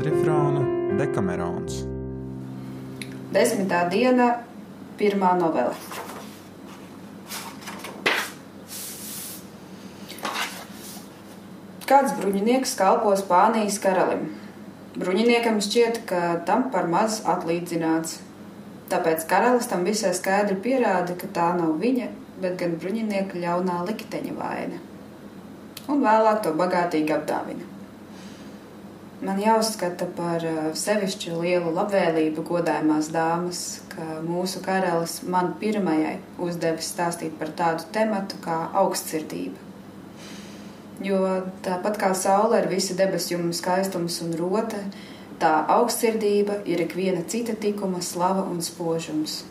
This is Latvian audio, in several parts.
Godrifrāna Dekamerons. Desmitā diena, pirmā novela. Kāds bruņinieks kalpo Spānijas karalim. Bruņiniekam šķiet, ka tam par maz atlīdzināts. Tāpēc karalis tam visai skaidri pierāda, ka tā nav viņa, bet gan bruņinieka ļaunā likteņa vaina. Un vēlāk to bagātīgi apdāvina. Man jāuzskata par eh, sevišķi lielu labvēlību godājumās dāmas, ka mūsu karalis man pirmajai uzdevis stāstīt par tādu tematu kā augstsirdība. Jo tāpat kā saule ir visa debesjuma skaistums un rote, tā augstsirdība ir ikviena cita tikuma slava un spožums.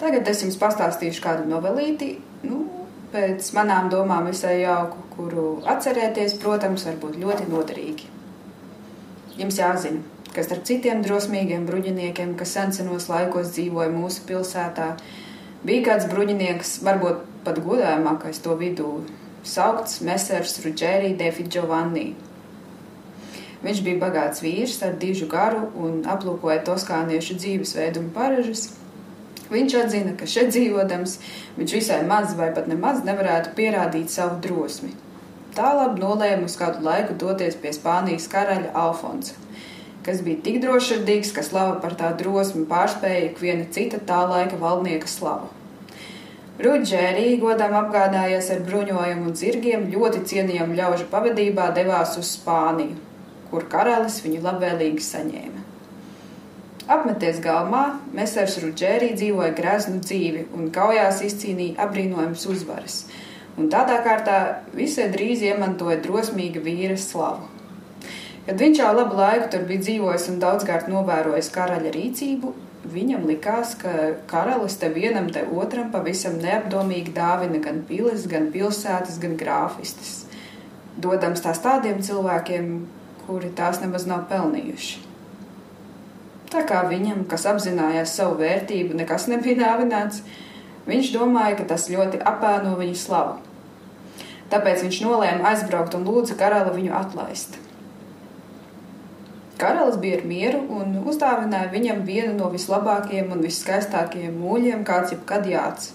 Tagad es jums pastāstīšu kādu novelīti, nu, pēc manām domām visai jauku, kuru atcerēties, protams, var būt ļoti noderīgi. Jums jāzina, ka starp citiem drosmīgiem bruņiniekiem, kas sensenos laikos dzīvoja mūsu pilsētā, bija kāds bruņinieks, varbūt pat godājamākais to vidū, saukts Mesers Rudžērī Defi Giovanni. Viņš bija bagāts vīrs ar dižu garu un aplūkoja toskāniešu dzīvesveidu un paražas. Viņš atzina, ka šeit dzīvodams viņš visai maz vai pat nemaz nevarētu pierādīt savu drosmi. Tālāk nolēma uz kādu laiku doties pie Spānijas karaļa Alfonsa, kas bija tik drošsirdīgs, ka slava par tā drosmi pārspēja ikviena cita tā laika valdnieka slavu. Rudžērī godam apgādājies ar bruņojumu un zirgiem, ļoti cienījamu ļaužu pavadībā devās uz Spāniju, kur karalis viņu labvēlīgi saņēma. Apmeties galmā, Mēsers Rudžērī dzīvoja greznu dzīvi un kaujās izcīnīja apbrīnojams uzvaras, un tādā kārtā visai drīz iemantoja drosmīga vīra slavu. Kad viņš jau labu laiku tur bija dzīvojis un daudzkārt novērojis karaļa rīcību, Viņam likās, ka karalis te vienam, te otram pavisam neapdomīgi dāvina gan pilis, gan pilsētas, gan grāfistas, dodams tās tādiem cilvēkiem, kuri tās nemaz nav pelnījuši. Tā kā viņam, kas apzinājās savu vērtību, nekas nebija dāvināts, viņš domāja, ka tas ļoti apēno viņa slavu. Tāpēc viņš nolēma aizbraukt un lūdza karali viņu atlaist. Karalis bija mieru un uzdāvināja viņam vienu no vislabākajiem un viskaistākajiem mūļiem, kāds jebkad jāts.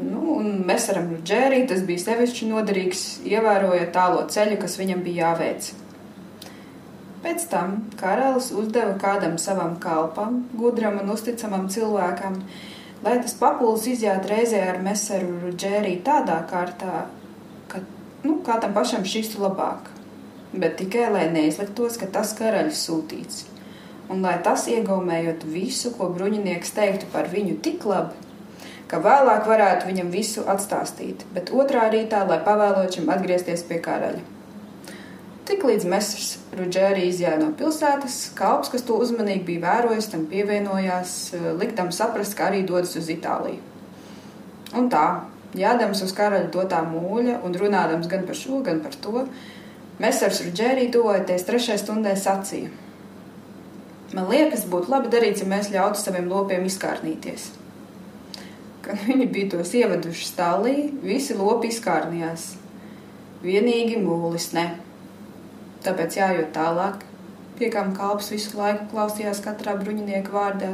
Nu, un Mēsaram Džērī tas bija sevišķi noderīgs, ievērojot tālo ceļu, kas viņam bija jāveic. Pēc tam karalis uzdeva kādam savam kalpam, gudram un uzticamam cilvēkam, lai tas papildus iziet reizē ar Mēsaru Džērī tādā kārtā, ka nu, kā tam pašam šķistu labāk bet tikai lai neizliktos, ka tas karaļs sūtīts. Un lai tas iegaumējot visu, ko bruņinieks teiktu par viņu tik labi, ka vēlāk varētu viņam visu atstāstīt, bet otrā rītā, lai pavēlot šim atgriezties pie karaļa. Tiklīdz Mēsrs Rudžēri izjāja no pilsētas, kalps, kas to uzmanīgi bija vērojis, tam pievienojās, liktam saprast, ka arī dodas uz Itāliju. Un tā, jādams uz karaļa dotā mūļa un runādams gan par šo, gan par to, Mēsars Rudžērī tuvojoties trešajai stundai sacīja: Man liekas, būtu labi darīt, ja mēs ļautu saviem lopiem izkārnīties. Kad viņi bija tos ievaduši stālī, visi lopi izkārnījās. Vienīgi mūlis ne. Tāpēc jājūt tālāk, pie kām kalps visu laiku klausījās katrā bruņinieka vārdā,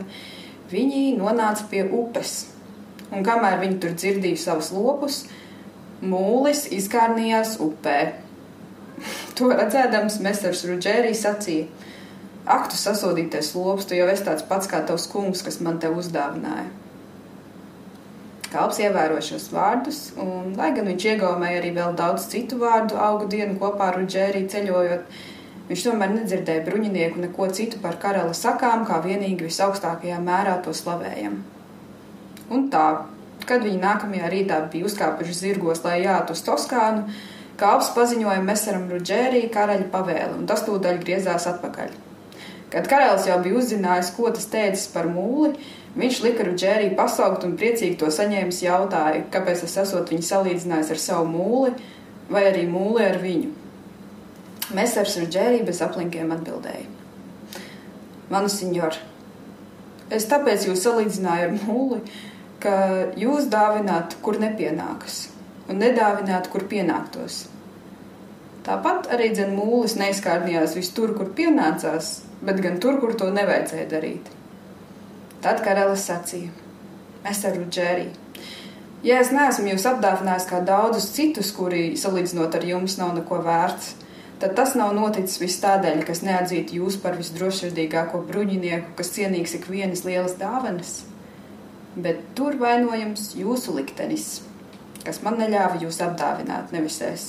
viņi nonāca pie upes. Un kamēr viņi tur dzirdīja savus lopus, mūlis izkārnījās upē. To redzēdams, Mēsers Rudžērī sacīja: Ak, tu sasodītais lops, tu jau esi tāds pats kā tavs kungs, kas man te uzdāvināja. Kalps ievēroja šos vārdus, un, lai gan viņš iegaumēja arī vēl daudz citu vārdu augu dienu kopā ar Rudžērī ceļojot, viņš tomēr nedzirdēja bruņinieku neko citu par karala sakām, kā vienīgi visaugstākajā mērā to slavējam. Un tā, kad viņi nākamajā rītā bija uzkāpuši zirgos, lai jātu uz Toskānu, Kalps paziņoja Mēsaram Rudžērī karaļa pavēli, un tas tūdaļ griezās atpakaļ. Kad karalis jau bija uzzinājis, ko tas teicis par mūli, viņš lika Rudžērī pasaukt un priecīgi to saņēmis jautāja, kāpēc tas esot viņu salīdzinājis ar savu mūli vai arī mūli ar viņu. Mēsars Rudžērī bez aplinkiem atbildēja. Manu senjor, es tāpēc jūs salīdzināju ar mūli, ka jūs dāvināt, kur nepienākas, un nedāvināt, kur pienāktos. Tāpat arī dzen mūlis neizkārnījās vis tur, kur pienācās, bet gan tur, kur to nevajadzēja darīt. Tad karalis sacīja: Es ar Rudžēriju. Ja es neesmu jūs apdāvinājis kā daudzus citus, kuri salīdzinot ar jums nav neko vērts, tad tas nav noticis viss tādēļ, ka es neatzītu jūs par visdrošsirdīgāko bruņinieku, kas cienīgs ik vienas lielas dāvanas. Bet tur vainojams jūsu liktenis, kas man neļāva jūs apdāvināt, nevis es.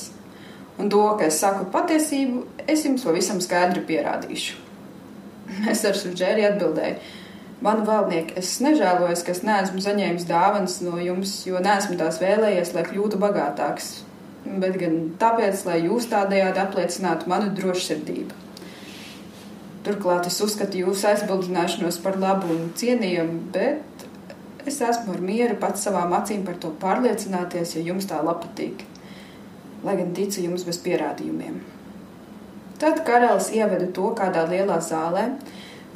Un to, ka es saku patiesību, es jums pavisam skaidri pierādīšu. Es ar Sudžēri atbildēju, man valdnieki, es nežēlojos, ka es neesmu saņēmis dāvanas no jums, jo neesmu tās vēlējies, lai kļūtu bagātāks, bet gan tāpēc, lai jūs tādējādi apliecinātu manu drošsirdību. Turklāt es uzskatu jūsu aizbildināšanos par labu un cienījumu, bet es esmu ar mieru pats savām acīm par to pārliecināties, ja jums tā patīk. Lai gan ticu jums bez pierādījumiem. Tad karalis ieveda to kādā lielā zālē,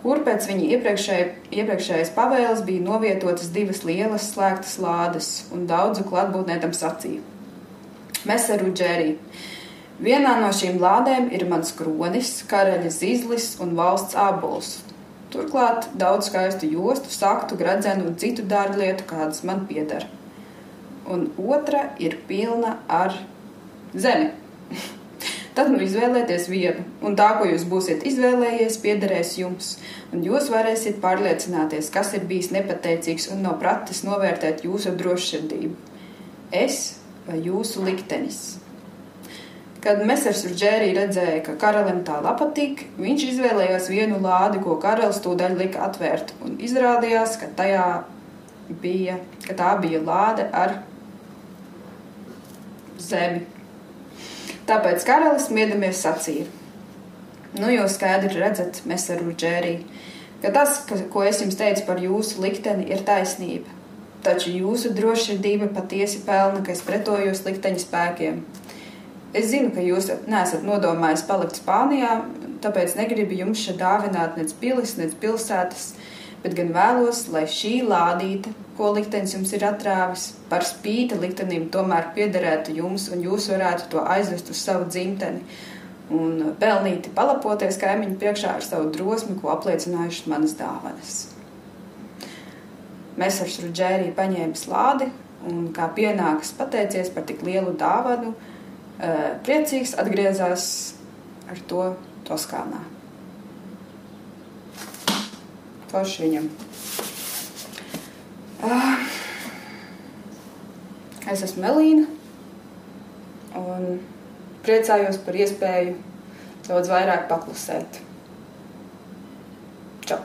kur pēc viņa iepriekšēj, iepriekšējais pavēles bija novietotas divas lielas slēgtas lādes, un daudzu klātbūtnē tam sacīja: Meseru Džerī! Vienā no šīm lādēm ir mans kronis, karaļa zīzlis un valsts ābols. Turklāt daudz skaistu jostu, saktu, gradzenu un citu dārglietu, kādas man pieder. Un otra ir pilna ar zemi. Tad nu izvēlieties vienu, un tā, ko jūs būsiet izvēlējies, piederēs jums, un jūs varēsiet pārliecināties, kas ir bijis nepateicīgs un nav pratis novērtēt jūsu drošsirdību. Es vai jūsu liktenis. Kad Mēsers Rudžērī redzēja, ka karalim tā patīk, viņš izvēlējās vienu lādi, ko karalis tūdaļ lika atvērt, un izrādījās, ka bija, ka tā bija lāde ar zemi. Tāpēc karalis miedamies sacīja: Nu, jūs skaidri redzat, mēs ar Rudžēriju, ka tas, ka, ko es jums teicu par jūsu likteni, ir taisnība. Taču jūsu drošsirdība patiesi pelna, ka es pretojos likteņa spēkiem. Es zinu, ka jūs neesat nodomājis palikt Spānijā, tāpēc negribu jums šeit dāvināt nec pilis, nec pilsētas, bet gan vēlos, lai šī lādīte, ko liktenis jums ir atrāvis, par spīti liktenim tomēr piederētu jums, un jūs varētu to aizvest uz savu dzimteni un pelnīti palapoties kaimiņu priekšā ar savu drosmi, ko apliecinājušas manas dāvanas. Mēs ar Šrudžēriju paņēma slādi un, kā pienākas pateicies par tik lielu dāvanu, eh, priecīgs atgriezās ar to Toskānā. Forši viņam. Uh, es esmu Melīna un priecājos par iespēju daudz vairāk paklusēt. Čau!